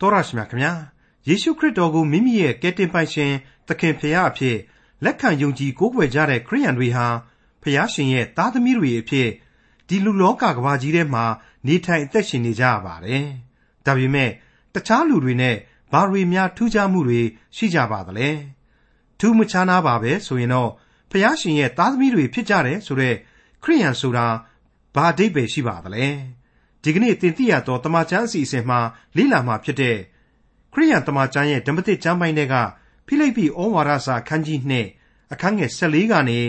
တော်ရရှိမြခင်ဗျာယေရှုခရစ်တော်ကိုမိမိရဲ့ကယ်တင်ပိုင်ရှင်သခင်ဖရာအဖြစ်လက်ခံယုံကြည်ကိုးကွယ်ကြတဲ့ခရိယန်တွေဟာဖရာရှင်ရဲ့သားသမီးတွေအဖြစ်ဒီလူလောကကဘာကြီးထဲမှာနေထိုင်အသက်ရှင်နေကြရပါတယ်ဒါပေမဲ့တခြားလူတွေနဲ့ဘာတွေများထူးခြားမှုတွေရှိကြပါသလဲထူးမခြားနာပါပဲဆိုရင်တော့ဖရာရှင်ရဲ့သားသမီးတွေဖြစ်ကြတယ်ဆိုတော့ခရိယန်ဆိုတာဘာအဓိပ္ပာယ်ရှိပါသလဲ ဒီကနေ့သင်သိရသောတမန်ကျမ်းအစီအစဉ်မှာလေ့လာမှာဖြစ်တဲ့ခရိယန်တမန်ကျမ်းရဲ့ဓမ္မသစ်ကျမ်းပိုင်းတွေကဖိလိပ္ပိဩဝါဒစာအခန်းကြီး2အခန်းငယ်14ကနေ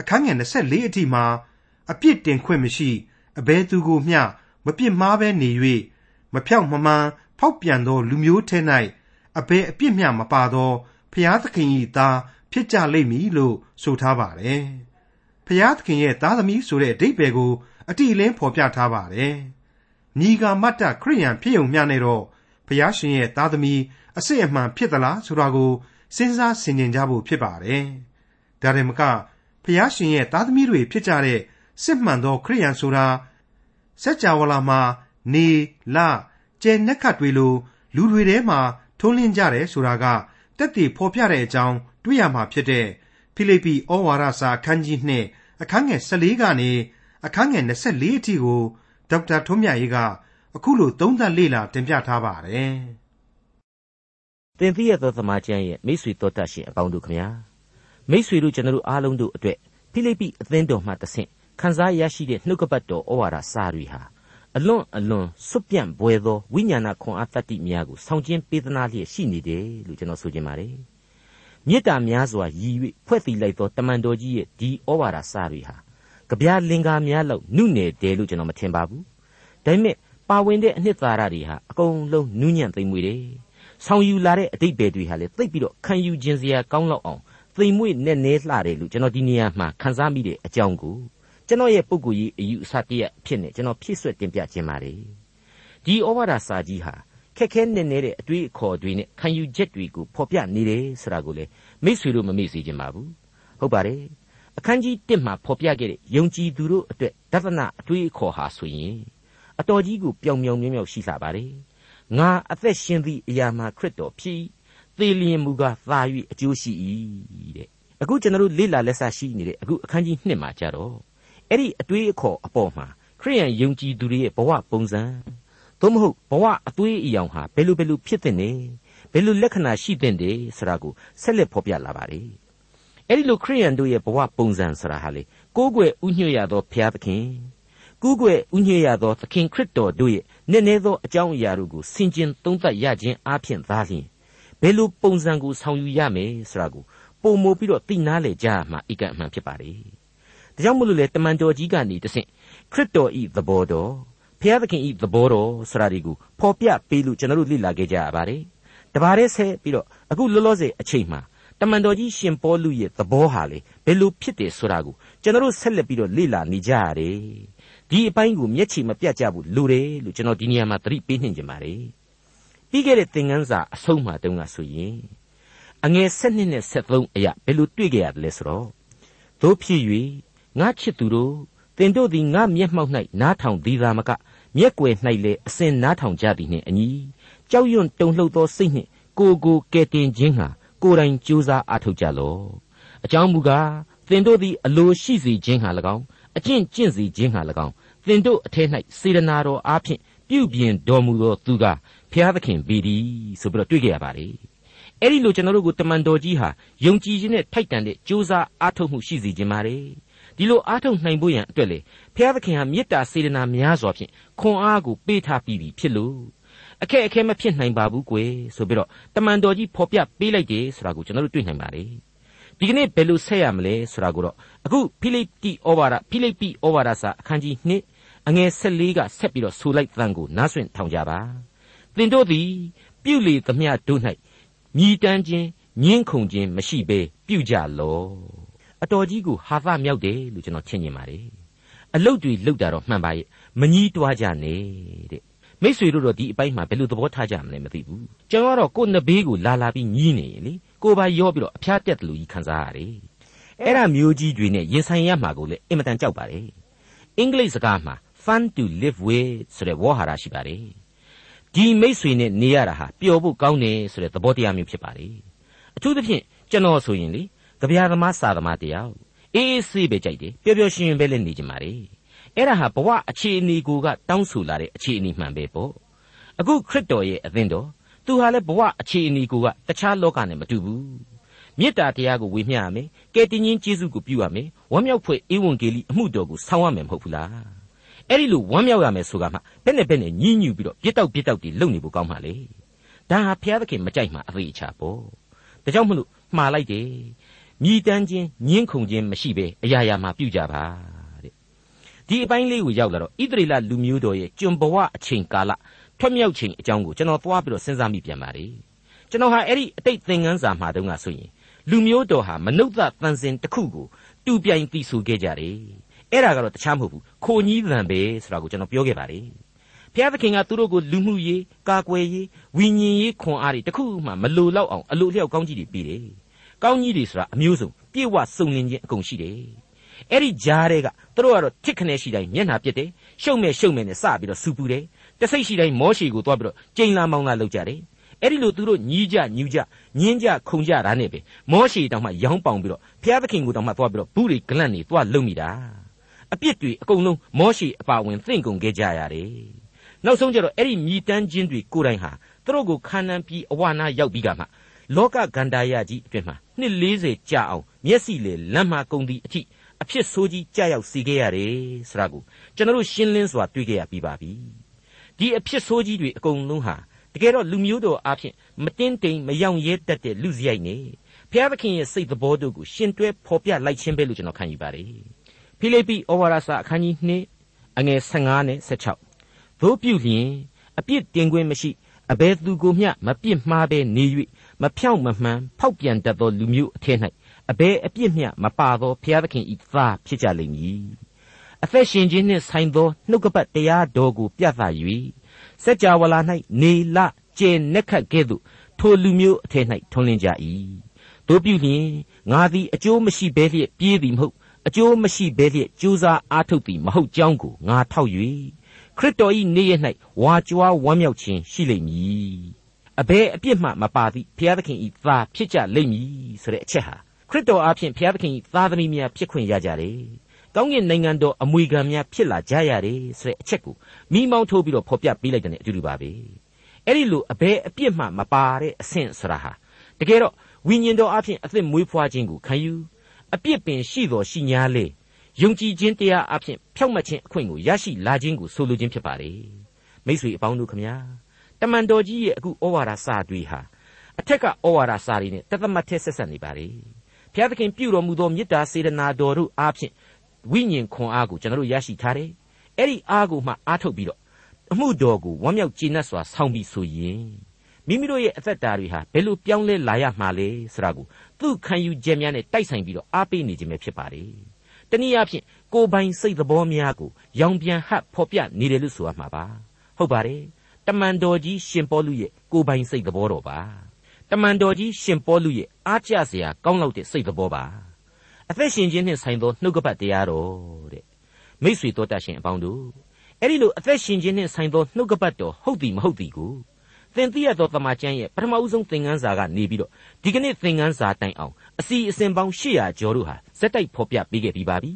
အခန်းငယ်24အထိမှာအပြစ်တင်ခွင့်မရှိအဘဲသူကိုမျှမပြစ်မှားဘဲနေ၍မဖြောက်မမှန်ဖောက်ပြန်သောလူမျိုးထဲ၌အဘဲအပြစ်မျှမပါသောဖျားသခင်၏သားဖြစ်ကြလိမ့်မည်လို့ဆိုထားပါတယ်။ဖျားသခင်ရဲ့သားသမီးဆိုတဲ့အဓိပ္ပာယ်ကိုအတိအလင်းဖော်ပြထားပါတယ်။ ညီကမတ်တခရိယန်ဖြစ်ုံမျှနဲ့တော့ဖျားရှင်ရဲ့သားသမီးအစစ်အမှန်ဖြစ်သလားဆိုတာကိုစဉ်းစားဆင်ခြင်ကြဖို့ဖြစ်ပါတယ်။ဒါရင်မကဖျားရှင်ရဲ့သားသမီးတွေဖြစ်ကြတဲ့စစ်မှန်သောခရိယန်ဆိုတာစัจ java လာမှာနေလကျဲနက်ခတ်တွေလိုလူတွေထဲမှာထုံးလင်းကြတယ်ဆိုတာကတက်တည်ဖော်ပြတဲ့အကြောင်းတွေ့ရမှာဖြစ်တဲ့ဖိလိပ္ပိဩဝါဒစာအခန်းကြီး2အခန်းငယ်14ကနေအခန်းငယ်24အထိကို ဒေါက်တာထွန်းမြတ်ရေးကအခုလိုသုံးသပ်လေ့လာတင်ပြထားပါတယ်။သင်သိရသောသမာကျမ်းရဲ့မိတ်ဆွေတော်တတ်ရှင်အပေါင်းတို့ခမညာမိတ်ဆွေတို့ကျွန်တော်တို့အားလုံးတို့အတွက်ဖိလိပ္ပိအသင်းတော်မှတဆင့်ခန်းစားရရှိတဲ့နှုတ်ကပတ်တော်ဩဝါဒစာတွေဟာအလွန်အလွန်စွပြန့်ပွေသောဝိညာဏခွန်အားတတ္တိများကိုဆောင်ကျင်းပေးသနာလျက်ရှိနေတယ်လို့ကျွန်တော်ဆိုချင်ပါတယ်။မေတ္တာများစွာရည်၍ဖွဲ့တည်လိုက်သောတမန်တော်ကြီးရဲ့ဒီဩဝါဒစာတွေဟာ ကြပြလင်္ကာများလောက်နုနယ်တယ်လို့ကျွန်တော်မထင်ပါဘူး။ဒါပေမဲ့ပါဝင်တဲ့အနှစ်သာရတွေဟာအကုန်လုံးနူးညံ့သိမ်မွေ့တယ်။ဆောင်ယူလာတဲ့အတိတ်ပဲတွေဟာလည်းသိပ်ပြီးတော့ခံယူခြင်းစရာကောင်းလောက်အောင်သိမ်မွေ့နဲ့နဲလှတယ်လို့ကျွန်တော်ဒီနေရာမှာခန်းစားမိတဲ့အကြောင်းကိုကျွန်တော်ရဲ့ပုဂ္ဂိုလ်ရေးအယူအဆတရက်ဖြစ်နေကျွန်တော်ဖြည့်ဆွတ်တင်ပြခြင်းပါတယ်ဒီဩဝါဒစာကြီးဟာခက်ခဲနေနေတဲ့အတွေးအခေါ်တွေနဲ့ခံယူချက်တွေကိုဖော်ပြနေတယ်ဆိုတာကိုလေမိษွေတို့မမေ့စေချင်ပါဘူးဟုတ်ပါတယ် အခန်းကြီး1မှာဖော်ပြခဲ့တဲ့ယုံကြည်သူတို့အတွက်ဒသနအတွေးအခေါ်ဟာဆိုရင်အတော်ကြီးကိုပျောင်ပျောင်မြင်းမြောက်ရှိလာပါတယ်ငါအသက်ရှင်သည့်အရာမှာခရစ်တော်ဖြစ်သေလျင်မူကားသာ၍အကျိုးရှိ၏တဲ့အခုကျွန်တော်တို့လေ့လာလက်စရှိနေတဲ့အခုအခန်းကြီး1မှာကြတော့အဲ့ဒီအတွေးအခေါ်အပေါ်မှာခရိယန်ယုံကြည်သူတွေရဲ့ဘဝပုံစံသို့မဟုတ်ဘဝအသွေးအယောင်ဟာဘယ်လိုဘယ်လိုဖြစ်တဲ့နေဘယ်လိုလက္ခဏာရှိတဲ့တယ်ဆိုတာကိုဆက်လက်ဖော်ပြလာပါတယ် အဲ့ဒီလိုခရိယန်တို့ရဲ့ဘဝပုံစံဆိုတာဟာလေကိုးကွယ်ဥညွှတ်ရသောဘုရားသခင်ကိုးကွယ်ဥညွှတ်ရသောသခင်ခရစ်တော်တို့ရဲ့နည်းနည်းသောအကြောင်းအရာတို့ကိုဆင်ခြင်သုံးသပ်ရခြင်းအပြင်သာလျှင်ဘယ်လိုပုံစံကိုဆောင်ယူရမယ်ဆိုတာကိုပုံမိုပြီးတော့သိနာလေကြမှာအကန့်အမှန်ဖြစ်ပါလေဒါကြောင့်မလို့လေတမန်တော်ကြီးကနေတဆင့်ခရစ်တော်ဤသဘောတော်ဖျားသခင်ဤသဘောတော်ဆိုတာဒီကိုဖော်ပြပေးလို့ကျွန်တော်တို့လေ့လာခဲ့ကြရပါတယ်တပါးတည်းဆက်ပြီးတော့အခုလောလောဆယ်အချိန်မှာ တမန်တော်ကြီးရှင်ပေါလုရဲ့သဘောဟာလေဘယ်လိုဖြစ်တယ်ဆိုတာကိုကျွန်တော်တို့ဆက်လက်ပြီးတော့လေ့လာနေကြရတယ်ဒီအပိုင်းကိုမျက်ခြေမပြတ်ကြဘူးလိုတယ်လို့ကျွန်တော်ဒီနေရာမှာသတိပေးနှင်ကြပါတယ်ပြီးခဲ့တဲ့သင်ခန်းစာအဆုံးမှာတုန်းကဆိုရင်အငယ်7နှစ်နဲ့73အရာဘယ်လိုတွေ့ကြရတယ်လဲဆိုတော့တို့ဖြစ်၍ငါချစ်သူတို့သင်တို့သည်ငါမျက်မှောက်၌နားထောင်သည်သာမကမျက်ွယ်၌လည်းအစဉ်နားထောင်ကြသည်နှင့်အညီကြောက်ရွံ့တုန်လှုပ်သောစိတ်နှင့်ကိုကိုကယ်တင်ခြင်းဟာ ကိုယ်တိုင်ကြိုးစားအားထုတ်ကြလော့အကြောင်းမူကားသင်တို့သည်အလိုရှိစေခြင်းဟာ၎င်းအကျင့်ကျင့်စေခြင်းဟာ၎င်းသင်တို့အထက်၌စေတနာတော်အားဖြင့်ပြုပြင်တော်မူသောသူကဖျားသခင်ပေသည်ဆိုပြီးတော့တွေ့ကြရပါတယ်အဲ့ဒီလိုကျွန်တော်တို့ကိုတမန်တော်ကြီးဟာယုံကြည်ခြင်းနဲ့ထိုက်တန်တဲ့ကြိုးစားအားထုတ်မှုရှိစေခြင်းပါတယ်ဒီလိုအားထုတ်နိုင်ဖို့ရန်အတွက်လေဖျားသခင်ဟာမေတ္တာစေတနာများစွာဖြင့်ခွန်အားကိုပေးထားပြီးပြီဖြစ်လို့ အခက်အခဲမဖြစ်နိုင်ပါဘူးကွယ်ဆိုပြီးတော့တမန်တော်ကြီးဖော်ပြပေးလိုက်တယ်ဆိုတာကိုကျွန်တော်တို့တွေ့နိုင်ပါတယ်ဒီကနေ့ဘယ်လိုဆက်ရမလဲဆိုတာကိုတော့အခုဖိလိပ္ပိဩဝါဒဖိလိပ္ပိဩဝါဒစာအခန်းကြီး2အငယ်14ကဆက်ပြီးတော့ဆိုလိုက်သံကိုနားဆွင့်ထောင်ကြပါသင်တို့သည်ပြုလေသမျှတို့၌မြည်တမ်းခြင်းညှင်းခုန်ခြင်းမရှိဘဲပြုကြလော့အတော်ကြီးကိုဟာသမြောက်တယ်လို့ကျွန်တော်ထင်မြင်ပါတယ်အလုတ်တွေလုတ်တာတော့မှန်ပါရဲ့မကြီးတွားကြနဲ့တဲ့ မိษွေတို့တော့ဒီအပိုင်းမှာဘယ်လိုသဘောထားကြမလဲမသိဘူးကျွန်တော်ကတော့ကိုယ်နှစ်ဘေးကိုလာလာပြီးညီးနေလေကိုယ်ပါရောပြီးတော့အဖျားတက်တယ်လို့ကြီးခံစားရတယ်အဲ့ဒါမျိုးကြီးတွေနဲ့ရင်ဆိုင်ရမှာကိုလည်းအင်မတန်ကြောက်ပါတယ်အင်္ဂလိပ်စကားမှာ fun to live with ဆိုတဲ့ဝေါ်ဟာရရှိပါတယ်ဒီမိษွေနဲ့နေရတာဟာပျော်ဖို့ကောင်းတယ်ဆိုတဲ့သဘောတရားမျိုးဖြစ်ပါလေအထူးသဖြင့်ကျွန်တော်ဆိုရင်လေကြပြာသမားစာသမားတယောက်အေးအေးဆေးပဲကြိုက်တယ်ပျော်ပျော်ရွှင်ရွှင်ပဲလည်းနေကြပါလေ အဲ့ဒါဟာဘဝအခြေအနေကိုကတောင်းဆိုလာတဲ့အခြေအနေမှန်ပဲပေါ့အခုခရစ်တော်ရဲ့အသင်းတော်သူဟာလည်းဘဝအခြေအနေကိုကတခြားလောကနဲ့မတူဘူးမေတ္တာတရားကိုဝေမျှရမယ်ကယ်တင်ရှင်ယေရှုကိုပြုရမယ်ဝမ်းမြောက်ဖွယ်ဧဝံဂေလိအမှုတော်ကိုဆောင်ရမယ်မဟုတ်ဘူးလားအဲ့ဒီလိုဝမ်းမြောက်ရမယ်ဆိုတာမှဘယ်နဲ့ဘယ်နဲ့ညှဉ်းညူပြီးတော့ပြစ်တောက်ပြစ်တောက်တီလုပ်နေဖို့ကောင်းပါလေဒါဟာဘုရားသခင်မကြိုက်မှအသေးအချာပေါ့ဒါကြောင့်မလို့မှားလိုက်တယ်မြည်တမ်းခြင်းညှင်းခုန်ခြင်းမရှိဘဲအရာရာမှာပြုကြပါတဲ့ ဒီအပိုင်းလေးကိုရောက်လာတော့ဣသရေလလူမျိုးတော်ရဲ့ကျွန်ဘဝအချိန်ကာလထွက်မြောက်ချိန်အကြောင်းကိုကျွန်တော်သွားပြီးတော့စဉ်းစားမိပြန်ပါလေကျွန်တော်ဟာအဲ့ဒီအတိတ်သင်ခန်းစာမှာတုန်းကဆိုရင်လူမျိုးတော်ဟာမနုဿတန်စင်တစ်ခုကိုတူပြိုင်တီဆိုခဲ့ကြတယ်အဲ့ဒါကတော့တခြားမဟုတ်ဘူးခိုညီးသံပဲဆိုတာကိုကျွန်တော်ပြောခဲ့ပါတယ်ဘုရားသခင်ကသူတို့ကိုလူမှုရေးကာကွယ်ရေးဝိညာဉ်ရေးခွန်အားတွေတခုမှမလိုလောက်အောင်အလိုလျောက်ကောင်းကြီးတွေပြီးတယ်ကောင်းကြီးတွေဆိုတာအမျိုးစုံပြည့်ဝစုံလင်ခြင်းအကုန်ရှိတယ် အဲ့ဒီကြားတွေကသူတို့ကတော့တစ်ခနဲ့ရှိတိုင်းမျက်နှာပြက်တယ်ရှုံမဲ့ရှုံမဲ့နဲ့စပြီးတော့စူပူတယ်တစိတ်ရှိတိုင်းမောရှေကိုသွားပြီးတော့ကြိမ်လာမောင်းလာလောက်ကြတယ်အဲ့ဒီလိုသူတို့ညီးကြညူးကြညင်းကြခုံကြတာနဲ့ပဲမောရှေတောင်မှရောင်းပေါင်ပြီးတော့ဘုရားသခင်ကိုတောင်မှသွားပြီးတော့ဘူးတွေကလန့်နေသွားလုံမိတာအပြစ်တွေအကုန်လုံးမောရှေအပါဝင်သင့်ကုန်ခဲ့ကြရတယ်နောက်ဆုံးကျတော့အဲ့ဒီမြည်တမ်းခြင်းတွေကိုယ်တိုင်ဟာသူတို့ကိုခန္ဓာပြီးအဝနာရောက်ပြီးကမှလောကဂန္ဓာယကြီးအတွင်မှာနှစ်40ကြာအောင်မျက်စိလေလမ်းမှာကုန်သည့်အထိ အဖြစ်ဆိုးကြီးကြာရောက်စီခဲ့ရတယ်ဆိုတာကိုကျွန်တော်ရှင်းလင်းစွာတွေ့ခဲ့ရပြီးပါပြီဒီအဖြစ်ဆိုးကြီးတွေအကုန်လုံးဟာတကယ်တော့လူမျိုးတော်အဖြစ်မတင်းတိမ်မယောင်ရဲတတ်တဲ့လူစရိုက်နေဘုရားသခင်ရဲ့စိတ်သဘောတို့ကိုရှင်တွဲဖော်ပြလိုက်ခြင်းပဲလို့ကျွန်တော်ခံယူပါတယ်ဖိလိပ္ပိဩဝါဒစာအခန်းကြီး2အငယ်15နဲ့16သို့ပြုလျင်အပြစ်တင်ခွင့်မရှိအဘယ်သူကိုမျှမပြစ်မှားဘဲနေ၍မဖြောင့်မမှန်ဖောက်ပြန်တတ်သောလူမျိုးအထက်၌ အဘယ်အပြစ်မျှမပါသောဘုရားသခင်ဤသားဖြစ်ကြလိမ့်မည်အသက်ရှင်ခြင်းနှင့်ဆိုင်သောနှုတ်ကပတ်တရားတော်ကိုပြသ၍စัจ java လာ၌နေလကျဲနက်ခတ်ကဲ့သို့ထိုလူမျိုးအထက်၌ထွန်းလင်းကြ၏တို့ပြုလျင်ငါသည်အကျိုးမရှိဘဲလျက်ပြေးသည်မဟုတ်အကျိုးမရှိဘဲလျက်ကြိုးစားအားထုတ်သည်မဟုတ်ကြောင်းကိုငါထောက်၍ခရစ်တော်၏နေ့ရက်၌ဝါကြွားဝမ်းမြောက်ခြင်းရှိလိမ့်မည်အဘယ်အပြစ်မှမပါသည့်ဘုရားသခင်၏သားဖြစ်ကြလိမ့်မည်ဆိုတဲ့အချက်ဟာ ခရစ်တော်အားဖြင့်ဘုရားသခင်၏သားသမီးများဖြစ်ခွင့်ရကြတယ်ကောင်းကင်နိုင်ငံတော်အမွေခံများဖြစ်လာကြရတယ်ဆိုတဲ့အချက်ကိုမိမောင်းထိုးပြီးတော့ဖော်ပြပေးလိုက်တဲ့အတူတူပါပဲအဲ့ဒီလိုအဘယ်အပြစ်မှမပါတဲ့အဆင့်ဆိုတာဟာတကယ်တော့ဝိညာဉ်တော်အဖြစ်အသက်မွေးဖွားခြင်းကိုခံယူအပြစ်ပင်ရှိတော်ရှိညာလေယုံကြည်ခြင်းတရားအဖြစ်ဖြောက်မှတ်ခြင်းအခွင့်ကိုရရှိလာခြင်းကိုဆိုလိုခြင်းဖြစ်ပါလေမိတ်ဆွေအပေါင်းတို့ခမညာတမန်တော်ကြီးရဲ့အခုဩဝါဒစာတွေဟာအထက်ကဩဝါဒစာတွေနဲ့တသမတ်ထက်ဆက်ဆက်နေပါလေ ဘုရားသခင်ပြုတော်မူသောမေတ္တာစေတနာတော်တို့အားဖြင့်ဝိညာဉ်ခွန်အားကိုကျွန်တော်တို့ရရှိထားတယ်အဲ့ဒီအားကိုမှအားထုတ်ပြီးတော့အမှုတော်ကိုဝမ်းမြောက်ကျေနပ်စွာဆောင်ပြီးဆိုရင်မိမိတို့ရဲ့အသက်တာတွေဟာဘယ်လိုပြောင်းလဲလာရမှာလဲဆိုတာကိုသူ့ခံယူချက်များနဲ့တိုက်ဆိုင်ပြီးတော့အားပေးနေခြင်းပဲဖြစ်ပါတယ်။တနည်းအားဖြင့်ကိုယ်ပိုင်စိတ်သဘောများကိုရောင်ပြန်ဟပ်ဖော်ပြနေတယ်လို့ဆိုရမှာပါ။ဟုတ်ပါတယ်။တမန်တော်ကြီးရှင်ပေါလုရဲ့ကိုယ်ပိုင်စိတ်သဘောတော်ပါ။ တမန်တော်ကြီးရှင်ပေါလုရဲ့အားကျစရာကောင်းလောက်တဲ့စိတ်သဘောပါ။အသက်ရှင်ခြင်းနဲ့ဆိုင်သောနှုတ်ကပတ်တရားတော်တဲ့။မိษွေတော်တတ်ရှင်အပေါင်းတို့အဲ့ဒီလိုအသက်ရှင်ခြင်းနဲ့ဆိုင်သောနှုတ်ကပတ်တော်ဟုတ်သည်မဟုတ်သည်ကိုသင်သိရသောတမန်ကျမ်းရဲ့ပထမဦးဆုံးသင်ခန်းစာကနေပြီးတော့ဒီကနေ့သင်ခန်းစာတိုင်အောင်အစီအစဉ်ပေါင်း800ကျော်တို့ဟာစက်တိုက်ဖော်ပြပေးခဲ့ပြီးပါပြီ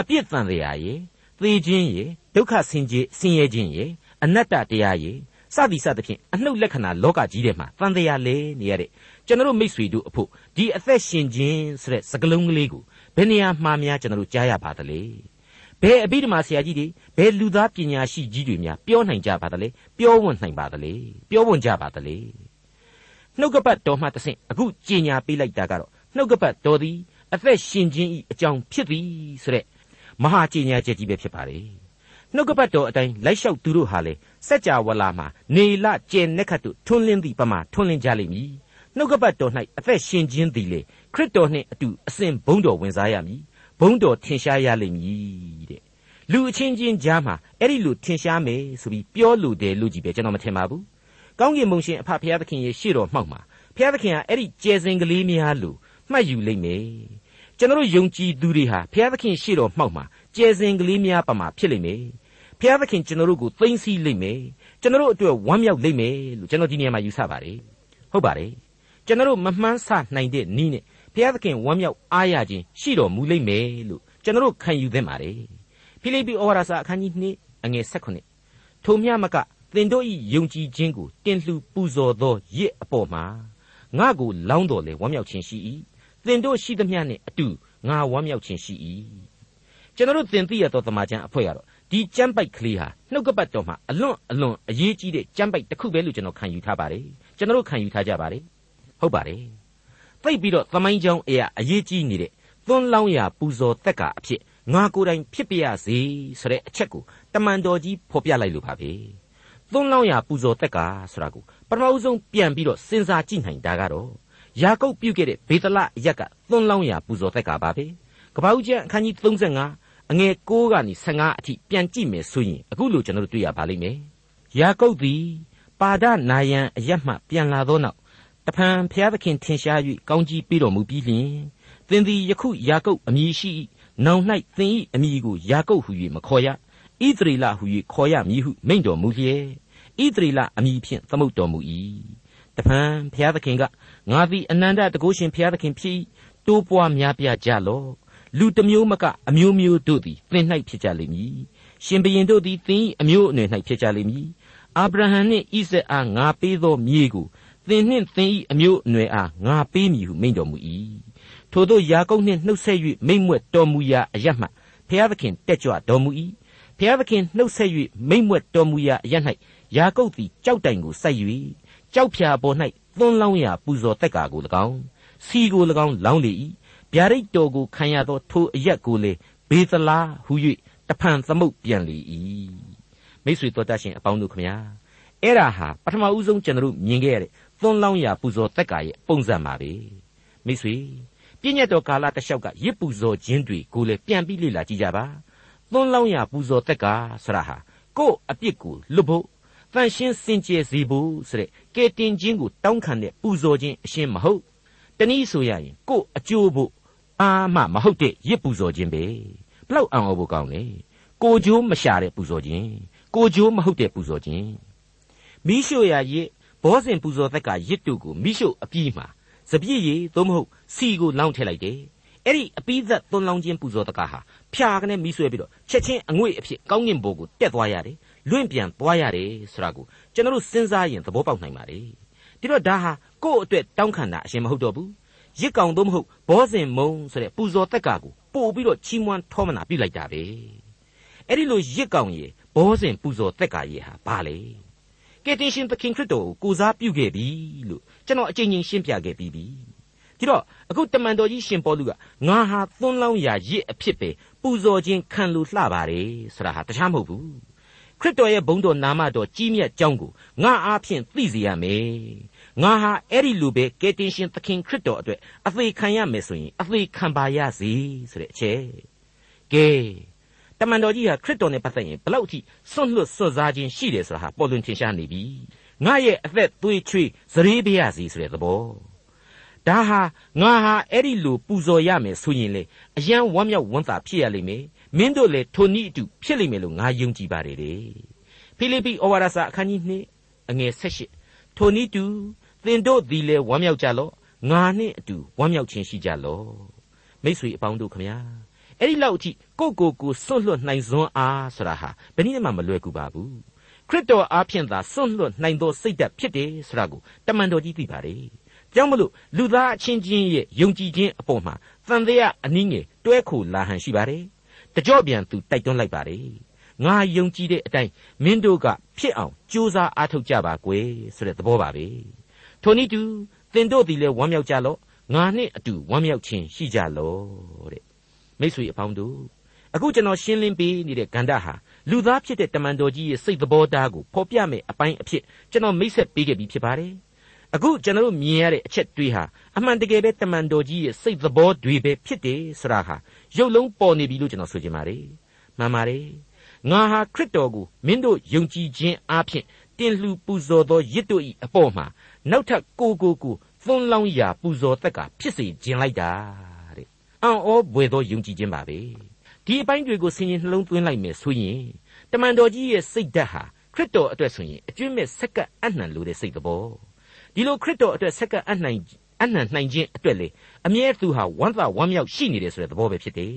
အပြစ်တန်တရားရဲ့သေခြင်းရဲ့ဒုက္ခဆင်းရဲဆင်းရဲခြင်းရဲ့အနတ္တတရားရဲ့ စသည်စသဖြင့်အနှုတ်လက္ခဏာလောကကြီးထဲမှာတန်တရားလဲနေရတဲ့ကျွန်တော်မိษွေတို့အဖို့ဒီအသက်ရှင်ခြင်းဆိုတဲ့စကလုံးကလေးကိုဘယ်နေရာမှာများကျွန်တော်ကြားရပါသလဲဘယ်အဘိဓမ္မာဆရာကြီးတွေဘယ်လူသားပညာရှိကြီးတွေများပြောနိုင်ကြပါသလဲပြောဝံ့နိုင်ပါသလဲပြောဝံ့ကြပါသလဲနှုတ်ကပတ်တော်မှတဆင့်အခုကြင်ညာပေးလိုက်တာကတော့နှုတ်ကပတ်တော်သည်အသက်ရှင်ခြင်းဤအကြောင်းဖြစ်သည်ဆိုတဲ့မဟာကြင်ညာချက်ကြီးပဲဖြစ်ပါလေနှုတ်ကပတ်တော်အတိုင်းလိုက်လျှောက်သူတို့ဟာလေ စัจ java လာမှာနေလကျင်နက်ခတ်တို့ထွန်းလင်းသည့်ပမာထွန်းလင်းကြလိမ့်မည်နှုတ်ကပတ်တော်၌အသက်ရှင်ခြင်းသည်လေခရစ်တော်နှင့်အတူအစဉ်ဘုန်းတော်ဝင်စားရမည်ဘုန်းတော်ထင်ရှားရလိမ့်မည်တဲ့လူအချင်းချင်းကြားမှာအဲ့ဒီလူထင်ရှားမယ်ဆိုပြီးပြောလို့တယ်လို့ကြီးပဲကျွန်တော်မထင်ပါဘူးကောင်းကင်ဘုံရှင်အဖဖျားသခင်ရဲ့ရှေ့တော်မှောက်မှာဖျားသခင်ဟာအဲ့ဒီကျဲစင်ကလေးများလို့မှတ်ယူလိမ့်မယ်ကျွန်တော်ယုံကြည်သူတွေဟာဖျားသခင်ရှေ့တော်မှောက်မှာကျဲစင်ကလေးများပမာဖြစ်လိမ့်မယ် ဖျားသခင်ကျွန်တော်တို့ကိုသိမ့်စီလိမ့်မယ်ကျွန်တော်တို့အတွက်ဝမ်းမြောက်လိမ့်မယ်လို့ကျွန်တော်ဒီနေရာမှာယူဆပါတယ်ဟုတ်ပါတယ်ကျွန်တော်တို့မမှန်းဆနိုင်တဲ့နီးနဲ့ဘုရားသခင်ဝမ်းမြောက်အားရခြင်းရှိတော်မူလိမ့်မယ်လို့ကျွန်တော်တို့ခံယူသင့်ပါတယ်ဖိလိပ္ပိဩဝါဒစာအခန်းကြီး2အငယ်16ထိုမျှမကသင်တို့၏ယုံကြည်ခြင်းကိုတင်လှူပူဇော်သောရစ်အပေါ်မှာငါကိုလောင်းတော်လေဝမ်းမြောက်ခြင်းရှိ၏သင်တို့ရှိသမျှနှင့်အတူငါဝမ်းမြောက်ခြင်းရှိ၏ကျွန်တော်တို့သင်သိရသောသမာကျမ်းအဖွဲ့ကတော့ ဒီကျမ်းပိုက်ကလေးဟာနှုတ်ကပတ်တော်မှာအလွန်အလွန်အရေးကြီးတဲ့ကျမ်းပိုက်တစ်ခုပဲလို့ကျွန်တော်ခံယူထားပါတယ်ကျွန်တော်တို့ခံယူထားကြပါတယ်ဟုတ်ပါတယ်သိပြီးတော့သမိုင်းကြောင်းအရာအရေးကြီးနေတဲ့သွန်းလောင်းရာပူဇော်တက်ကအဖြစ်ငါကိုယ်တိုင်ဖြစ်ပြရစေဆိုတဲ့အချက်ကိုတမန်တော်ကြီးဖော်ပြလိုက်လို့ပါပဲသွန်းလောင်းရာပူဇော်တက်ကဆိုတာကိုပထမဦးဆုံးပြန်ပြီးတော့စဉ်းစားကြည့်နိုင်တာကတော့ယာကုပ်ပြုတ်ခဲ့တဲ့ဘေသလအရက်ကသွန်းလောင်းရာပူဇော်တက်ကပါပဲကပ္ပဦးကျမ်းအခန်းကြီး35 အငယ်6ကနေ15အထိပြန်ကြည့်မယ်ဆိုရင်အခုလိုကျွန်တော်တို့တွေ့ရပါလိမ့်မယ်ယာကုပ်သည်ပါဒနာယံအရက်မှပြန်လာသောနောက်တဖန်ဖျားသခင်ထင်ရှား၍ကောင်းကြီးပေးတော်မူပြီးလျှင်သင်သည်ယခုယာကုပ်အမည်ရှိနောင်၌သင်၏အမည်ကိုယာကုပ်ဟု၍မခေါ်ရဣသရေလဟု၍ခေါ်ရမည်ဟုမိန့်တော်မူလျက်ဣသရေလအမည်ဖြင့်သမုတ်တော်မူ၏တဖန်ဘုရားသခင်ကငါသည်အနန္တတကုရှင်ဘုရားသခင်ဖြစ်တိုးပွားများပြားကြလော့ လူတစ်မျိုးမကအမျိုးမျိုးတို့သည်သင်၌ဖြစ်ကြလိမ့်မည်ရှင်ဘရင်တို့သည်သင်၏အမျိုးအနွယ်၌ဖြစ်ကြလိမ့်မည်အာဗြဟံနှင့်ဣဇက်အားငါပေးသောမြေကိုသင်နှင့်သင်၏အမျိုးအနွယ်အားငါပေးမည်ဟုမိန့်တော်မူ၏ထို့သောယာကုပ်နှင့်နှုတ်ဆက်၍မိမ့်မွက်တော်မူရာအရမှဘုရားသခင်တက်ကြွတော်မူ၏ဘုရားသခင်နှုတ်ဆက်၍မိမ့်မွက်တော်မူရာအရ၌ယာကုပ်သည်ကြောက်တိုင်ကိုစိုက်၍ကြောက်ဖြာပေါ်၌သွန်းလောင်းရာပူဇော်တက်ကာကို၎င်းစီကို၎င်းလောင်းလေ၏ ဗျာဒိတ်တော်ကိုခံရသောထိုအရက်ကိုလေဘေသလားဟု၍တဖန်သမုတ်ပြန်လေ၏မိတ်ဆွေတော်တတ်ရှင်အပေါင်းတို့ခမညာအဲ့ဒါဟာပထမဦးဆုံးကျွန်တော်မြင်ခဲ့ရတဲ့သွန်းလောင်းရာပူဇော်တက်ကာရဲ့ပုံစံပါပဲမိတ်ဆွေပြည့်ညတ်တော်ကာလတစ်လျှောက်ကရစ်ပူဇော်ခြင်းတွေကိုလည်းပြန်ပြီးလေ့လာကြည့်ကြပါသွန်းလောင်းရာပူဇော်တက်ကာဆရာဟာကို့အပြစ်ကိုလွတ်ဖို့တန်ရှင်းစင်ကြယ်စေဖို့ဆိုတဲ့ကဲတင်ခြင်းကိုတောင်းခံတဲ့ပူဇော်ခြင်းအရှင်းမဟုတ်တနည်းဆိုရရင်ကို့အကျိုးဖို့ အာမမဟုတ်တဲ့ရစ်ပူဇော်ခြင်းပဲဘလောက်အံ့ဩဖို့ကောင်းလဲကိုကြိုးမရှာတဲ့ပူဇော်ခြင်းကိုကြိုးမဟုတ်တဲ့ပူဇော်ခြင်းမိရှုရာရစ်ဘောဇင်ပူဇော်သက်ကရစ်တုကိုမိရှုအပြီးမှာစပြည့်ရည်သို့မဟုတ်စီကိုလောင်းထည့်လိုက်တယ်အဲ့ဒီအပိသက်သွန်လောင်းခြင်းပူဇော်တကားဟာဖြာကနေမိဆွဲပြီးတော့ချက်ချင်းအငွေ့အဖြစ်ကောင်းကင်ဘိုးကိုတက်သွားရတယ်လွင့်ပြန်သွားရတယ်ဆိုတာကိုကျွန်တော်တို့စဉ်းစားရင်သဘောပေါက်နိုင်ပါလေဒီတော့ဒါဟာကိုယ့်အတွက်တောင်းခံတာအရှင်မဟုတ်တော့ဘူး ရစ်ကောင်သို့မဟုတ်ဘောဇင်မုံဆိုတဲ့ပူဇော်တက်ကာကိုပို့ပြီးတော့ချီးမွမ်းထောမနာပြုလိုက်တာပဲအဲ့ဒီလိုရစ်ကောင်ရေဘောဇင်ပူဇော်တက်ကာရေဟာဘာလဲကယ်တင်ရှင်သခင်ခရစ်တော်ကိုကိုစားပြုခဲ့ပြီလို့ကျွန်တော်အကြိမ်ကြိမ်ရှင်းပြခဲ့ပြီးပြီဒီတော့အခုတမန်တော်ကြီးရှင်ပေါလုကငါဟာသွန်းလောင်းရာရစ်အဖြစ်ပဲပူဇော်ခြင်းခံလို့လှပါတယ်ဆိုတာဟာတခြားမဟုတ်ဘူးခရစ်တော်ရဲ့ဘုန်းတော်နာမတော်ကြီးမြတ်ကြောင်းကိုငါအားဖြင့်သိစေရမယ် ငါဟာအဲ့ဒီလူပဲကယ်တင်ရှင်သခင်ခရစ်တော်အတွက်အသေးခံရမယ်ဆိုရင်အသေးခံပါရစေဆိုတဲ့အချက်ကဲတမန်တော်ကြီးဟာခရစ်တော်နဲ့ပတ်သက်ရင်ဘလောက်အထိစွန့်လွတ်စွန့်စားခြင်းရှိတယ်ဆိုတာဟာပေါ်လွင်ထင်ရှားနေပြီငါရဲ့အသက်သွေးချွေးစရေးပြရစီဆိုတဲ့သဘောဒါဟာငါဟာအဲ့ဒီလိုပူဇော်ရမယ်ဆိုရင်လေအယံဝမ်းမြောက်ဝမ်းသာဖြစ်ရလိမ့်မယ်မင်းတို့လည်းထိုနည်းအတူဖြစ်လိမ့်မယ်လို့ငါယုံကြည်ပါတယ်လေဖိလိပ္ပိဩဝါဒစာအခန်းကြီး2အငယ်18ထိုနည်းတူ သင်တို့သည်လည်းဝမ်းမြောက်ကြလော့ငါနှင့်အတူဝမ်းမြောက်ခြင်းရှိကြလော့မိတ်ဆွေအပေါင်းတို့ခမညာအဲ့ဒီလောက်အထိကိုကိုကိုစွန့်လွတ်နိုင်စွမ်းအားဆိုတာဟာဘယ်နည်းမှမလွယ်ကူပါဘူးခရစ်တော်အားဖြင့်သာစွန့်လွတ်နိုင်သောစိတ်ဓာတ်ဖြစ်တယ်ဆိုတာကိုတမန်တော်ကြီးသိပါတယ်ကြောင့်မလို့လူသားအချင်းချင်းရဲ့ယုံကြည်ခြင်းအပေါ်မှာသံတရားအနည်းငယ်တွဲခိုလာဟန်ရှိပါတယ်တကြော့ပြန်သူတိုက်တွန်းလိုက်ပါတယ်ငါယုံကြည်တဲ့အတိုင်းမင်းတို့ကဖြစ်အောင်ကြိုးစားအားထုတ်ကြပါကွယ်ဆိုတဲ့သဘောပါပဲ ထိုနည်းတူသင်တို့သည်လည်းဝမ်းမြောက်ကြလော့ငါနှင့်အတူဝမ်းမြောက်ခြင်းရှိကြလော့တဲ့မိတ်ဆွေအပေါင်းတို့အခုကျွန်တော်ရှင်းလင်းပေးနေတဲ့ဂန္ဓာဟာလူသားဖြစ်တဲ့တမန်တော်ကြီးရဲ့စိတ်သဘောထားကိုဖော်ပြမယ်အပိုင်းအဖြစ်ကျွန်တော်မိတ်ဆက်ပေးခဲ့ပြီးဖြစ်ပါတယ်အခုကျွန်တော်တို့မြင်ရတဲ့အချက်တွေးဟာအမှန်တကယ်ပဲတမန်တော်ကြီးရဲ့စိတ်သဘောတွေပဲဖြစ်တယ်ဆိုတာဟာရုပ်လုံးပေါ်နေပြီလို့ကျွန်တော်ဆိုချင်ပါတယ်မှန်ပါတယ်ငါဟာခရစ်တော်ကိုမင်းတို့ယုံကြည်ခြင်းအပြင်တင်လှူပူဇော်သောရစ်တို့၏အပေါ်မှာ နောက်ထပ်ကိုကိုကိုသွန်းလောင်းရာပူဇော်သက်ကဖြစ်စေခြင်းလိုက်တာတဲ့အံ့ဩဘွယ်သောယုံကြည်ခြင်းပါပဲဒီအပိုင်းတွေကိုဆင်ခြင်နှလုံးသွင်းလိုက်မယ်ဆိုရင်တမန်တော်ကြီးရဲ့စိတ်ဓာတ်ဟာခရစ်တော်အတွက်ဆိုရင်အကျွင့်မဲ့ဆက်ကပ်အနှံလို့တဲ့စိတ်သဘောဒီလိုခရစ်တော်အတွက်ဆက်ကပ်အနှံအနှံနိုင်ခြင်းအတွက်လေအမြဲသူဟာဝမ်းသာဝမ်းမြောက်ရှိနေတယ်ဆိုတဲ့သဘောပဲဖြစ်တယ်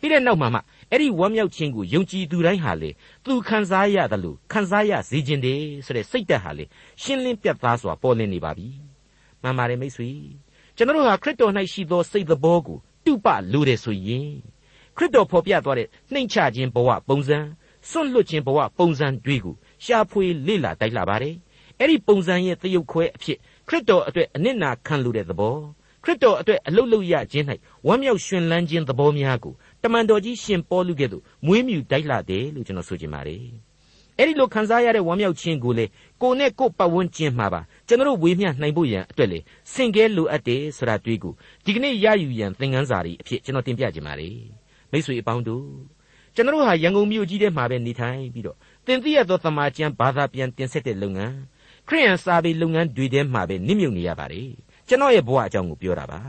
ပြီးတဲ့နောက်မှာမှအဲ့ဒီဝမ်းမြောက်ခြင်းကိုယုံကြည်သူတိုင်းဟာလေသူခံစားရတယ်လို့ခံစားရစေခြင်းတယ်ဆိုတဲ့စိတ်ဓာတ်ဟာလေရှင်းလင်းပြတ်သားစွာပေါ်လင်းနေပါပြီမှန်ပါတယ်မိတ်ဆွေကျွန်တော်တို့ဟာခရစ်တော်၌ရှိသောစိတ်သဘောကိုတုပလိုတယ်ဆိုရင်ခရစ်တော်ဖော်ပြသွားတဲ့နှိမ့်ချခြင်းဘဝပုံစံစွန့်လွတ်ခြင်းဘဝပုံစံတွေကိုရှားဖွေလေ့လာတိုက်လာပါတယ်အဲ့ဒီပုံစံရဲ့သရုပ်ခွဲအဖြစ်ခရစ်တော်အတွက်အနစ်နာခံလိုတဲ့သဘောခရစ်တော်အတွက်အလုတ်လုတ်ရခြင်း၌ဝမ်းမြောက်ရှင်လန်းခြင်းသဘောများကိုတ မန်တော်ကြီးရှင်ပေါလုကဲ့သို့မွေးမြူတိုက်လာတယ်လို့ကျွန်တော်ဆိုချင်ပါတယ်အဲ့ဒီလိုခံစားရတဲ့ဝမ်းမြောက်ခြင်းကိုလေကိုနဲ့ကိုပတ်ဝန်းကျင်မှာပါကျွန်တော်ဝေမျှနိုင်ဖို့ရန်အတွက်လေစင်ကဲလိုအပ်တယ်ဆိုတာတွေ့ကိုဒီကနေ့ရယူရန်သင်ခန်းစာတွေအဖြစ်ကျွန်တော်တင်ပြခြင်းပါတယ်မိတ်ဆွေအပေါင်းတို့ကျွန်တော်ဟာရန်ကုန်မြို့ကြီးထဲမှာပဲနေထိုင်ပြီးတော့သင်သိရသောသမာကျမ်းဘာသာပြန်တင်ဆက်တဲ့လုပ်ငန်းခရိယန်စာပေလုပ်ငန်းတွေထဲမှာပဲနစ်မြုပ်နေရပါတယ်ကျွန်တော်ရဲ့ဘဝအကြောင်းကိုပြောတာပါ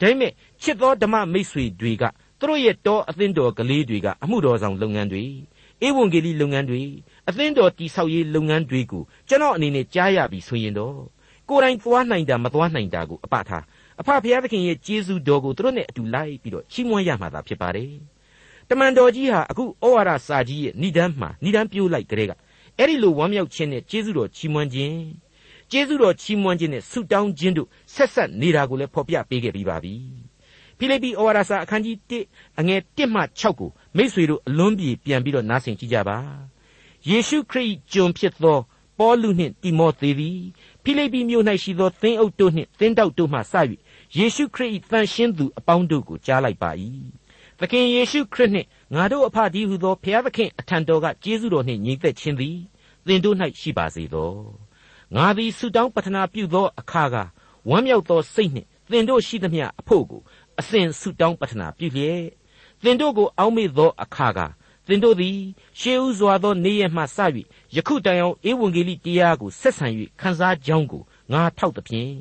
ဒါပေမဲ့ချစ်သောဓမ္မမိတ်ဆွေတွေက သူတို့ရဲ့တောအသင်းတော်ကလေးတွေကအမှုတော်ဆောင်လုပ်ငန်းတွေဧဝံဂေလိလုပ်ငန်းတွေအသင်းတော်တိဆောက်ရေးလုပ်ငန်းတွေကိုကျွန်တော်အနေနဲ့ကြားရပြီဆိုရင်တော့ကိုယ်တိုင်သွားနိုင်တာမသွားနိုင်တာကိုအပထားအဖဖျားသခင်ရဲ့ကျေးဇူးတော်ကိုသူတို့နဲ့အတူလိုက်ပြီးတော့ချီးမွမ်းရမှာသာဖြစ်ပါတယ်တမန်တော်ကြီးဟာအခုဩဝါဒစာကြီးရဲ့ဏ္ဍန်းမှာဏ္ဍန်းပြိုးလိုက်ကြတဲ့ကအဲ့ဒီလိုဝမ်းမြောက်ခြင်းနဲ့ကျေးဇူးတော်ချီးမွမ်းခြင်းကျေးဇူးတော်ချီးမွမ်းခြင်းနဲ့ဆုတောင်းခြင်းတို့ဆက်ဆက်နေတာကိုလည်းဖော်ပြပေးခဲ့ပြီးပါပြီ ဖိလိပ္ပိဩဝါဒစာအခန်းကြီး1အငယ်1မှ6ကိုမိษွေတို့အလွန်ပြေပြန်ပြီးတော့နားဆင်ကြည့်ကြပါယေရှုခရစ်ကျွန်ဖြစ်သောပေါလုနှင့်တိမောသေသည်ဖိလိပ္ပိမြို့၌ရှိသောသင်းအုပ်တို့နှင့်သင်းတောက်တို့မှစ၍ယေရှုခရစ်၏တန်ရှင်းသူအပေါင်းတို့ကိုကြားလိုက်ပါ၏သခင်ယေရှုခရစ်နှင့်ငါတို့အဖဒီဟုသောဘုရားသခင်အထံတော်ကကျေးဇူးတော်နှင့်ညီသက်ခြင်းသည်သင်တို့၌ရှိပါစေသောငါသည်ဆုတောင်းပတနာပြုသောအခါကဝမ်းမြောက်သောစိတ်နှင့်သင်တို့ရှိသမျှအဖို့ကို အစဉ်ဆုတောင်းပတနာပြုလျက်သင်တို့ကိုအောက်မေ့သောအခါကသင်တို့သည်ရှေးဥစွာသောနေ့ရက်မှစ၍ယခုတိုင်အောင်ဧဝံဂေလိတရားကိုဆက်ဆံ၍ခန်းစားကြောင်းကိုငါထောက်သဖြင့်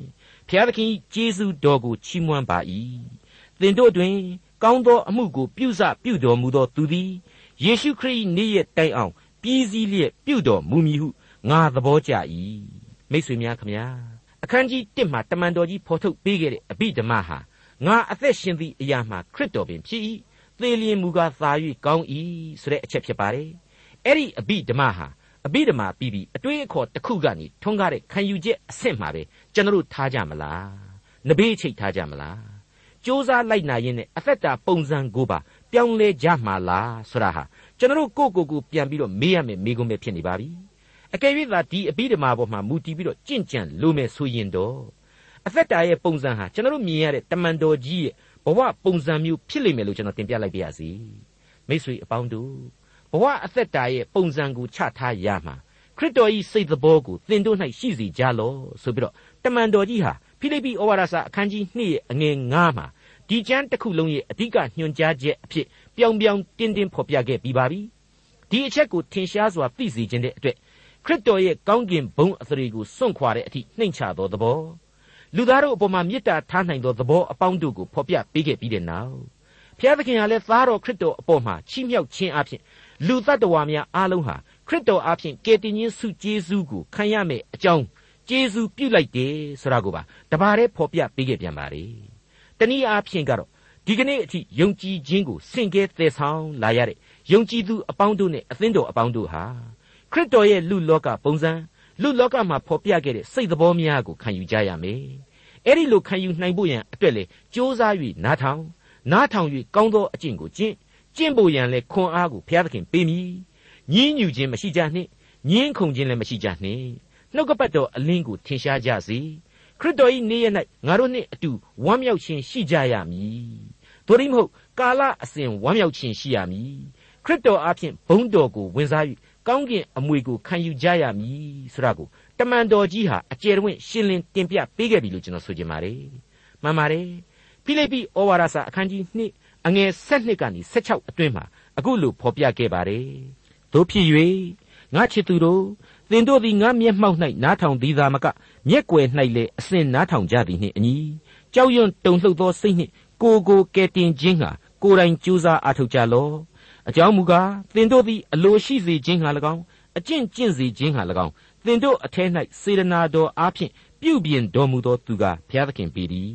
ဖျားသခင်ကျေးဇူးတော်ကိုချီးမွမ်းပါ၏သင်တို့တွင် ကောင်းသောအမှုကိုပြုစပြုတော်မူသောသူသည်ယေရှုခရစ်နေ့ရက်တိုင်အောင်ပြည်စည်းလျက်ပြုတော်မူမည်ဟုငါသဘောကျ၏မိတ်ဆွေများခမညာအခန်းကြီး1မှာတမန်တော်ကြီးဖော်ထုတ်ပေးခဲ့တဲ့အဘိဓမ္မာဟာ ငါအသက်ရှင်သည့်အရာမှာခရစ်တော်ပင်ဖြစ်၏သေလျင်မူကားသာ၍ကောင်း၏ဆိုတဲ့အချက်ဖြစ်ပါတယ်အဲ့ဒီအဘိဓမ္မာဟာအဘိဓမ္မာပြီးပြီးအတွေးအခေါ်တစ်ခုကနေထွန်းကားတဲ့ခံယူချက်အဆင့်မှာပဲကျွန်တော်တို့ထားကြမလားနဘေးချိတ်ထားကြမလားစ조사လိုက်နာရင်နဲ့အသက်တာပုံစံကိုပါပြောင်းလဲကြမှာလားဆိုတာဟာကျွန်တော်တို့ကိုယ့်ကိုယ်ကိုပြန်ပြီးတော့မေးရမယ်မေးခွန်းပဲဖြစ်နေပါပြီအကယ်၍သာဒီအဘိဓမ္မာပေါ်မှာမူတည်ပြီးတော့ကြင့်ကြံလို့မယ်ဆိုရင်တော့ အသက်တာရဲ့ပုံစံဟာကျွန်တော်တို့မြင်ရတဲ့တမန်တော်ကြီးရဲ့ဘဝပုံစံမျိုးဖြစ်လိမ့်မယ်လို့ကျွန်တော်တင်ပြလိုက်ပါရစေမိတ်ဆွေအပေါင်းတို့ဘဝအသက်တာရဲ့ပုံစံကိုချထားရမှာခရစ်တော်၏စိတ်သဘောကိုသင်တို့၌ရှိစေကြလော့ဆိုပြီးတော့တမန်တော်ကြီးဟာဖိလိပ္ပိဩဝါဒစာအခန်းကြီး2ရဲ့အငယ်9မှာဒီကျမ်းတစ်ခုလုံးရဲ့အဓိကညွှန်ကြားချက်အဖြစ်ပြောင်ပြောင်တင်းတင်းဖော်ပြခဲ့ပြီးပါပြီဒီအချက်ကိုထင်ရှားစွာသိစေခြင်းတဲ့အတွက်ခရစ်တော်ရဲ့ကောင်းကင်ဘုံအသရေကိုစွန့်ခွာတဲ့အထိနှိမ်ချသောသဘော လူသားတို့အပေါ်မှာမေတ္တာထားနိုင်သောသဘောအပေါင်းတို့ကိုဖော်ပြပေးခဲ့ပြီးတဲ့နောက်ဖျားသခင်ဟာလည်းသားတော်ခရစ်တော်အပေါ်မှာချီးမြှောက်ခြင်းအပြင်လူတ attva များအားလုံးဟာခရစ်တော်အပြင်ကယ်တင်ခြင်းဆုကျေးဇူးကိုခံရမယ်အကြောင်းကျေးဇူးပြုလိုက်တယ်ဆိုတာကိုပါတပါးတည်းဖော်ပြပေးခဲ့ပြန်ပါလေတနည်းအားဖြင့်ကတော့ဒီကနေ့အထိယုံကြည်ခြင်းကိုစင်ကဲသယ်ဆောင်လာရတဲ့ယုံကြည်သူအပေါင်းတို့နဲ့အသင်းတော်အပေါင်းတို့ဟာခရစ်တော်ရဲ့လူလောကပုံစံ လူလောကမှာဖော်ပြခဲ့တဲ့စိတ်သဘောများကိုခံယူကြရမယ်။အဲ့ဒီလိုခံယူနိုင်ဖို့ရန်အတွက်လေကြိုးစား၍နားထောင်နားထောင်၍ကောင်းသောအကျင့်ကိုကျင့်ကျင့်ဖို့ရန်လေခွန်အားကိုဘုရားသခင်ပေးမည်။ညင်းညူခြင်းမရှိကြနှင့်ညင်းခုန်ခြင်းလည်းမရှိကြနှင့်နှုတ်ကပတ်တော်အလင်းကိုထင်ရှားကြစေခရစ်တော်၏နေ့ရက်၌ငါတို့နှင့်အတူဝမ်းမြောက်ခြင်းရှိကြရမည်။သို့ရမဟုတ်ကာလအစဉ်ဝမ်းမြောက်ခြင်းရှိရမည်။ခရစ်တော်အားဖြင့်ဘုန်းတော်ကိုဝင်စား၍ ကောင်းကင်အမွေကိုခံယူကြရမည်ဆိုတာကိုတမန်တော်ကြီးဟာအကျယ်တွင်ရှင်းလင်းတင်ပြပေးခဲ့ပြီလို့ကျွန်တော်ဆိုချင်ပါတယ်မှန်ပါတယ်ဖိလိပ္ပိဩဝါဒစာအခန်းကြီး2အငယ်7ကနေ16အတွင်းမှာအခုလိုဖော်ပြခဲ့ပါတယ်တို့ဖြစ်၍ငါချစ်သူတို့သင်တို့သည်ငါမျက်မှောက်၌နားထောင်သည်သာမကမျက်ွယ်၌လည်းအစဉ်နားထောင်ကြသည်နှင့်အညီကြောက်ရွံ့တုန်လှုပ်သောစိတ်နှင့်ကိုကိုကဲတင်ခြင်းဟာကိုယ်တိုင်ကြိုးစားအားထုတ်ကြလော့ အကြောင်းမူကားသင်တို့သည်အလိုရှိစေခြင်းငှာ၎င်းအကျင့်ကျင့်စေခြင်းဟာ၎င်းသင်တို့အထဲ၌စေရနာတော်အားဖြင့်ပြုပြင်တော်မူသောသူကဘုရားသခင်ပေသည်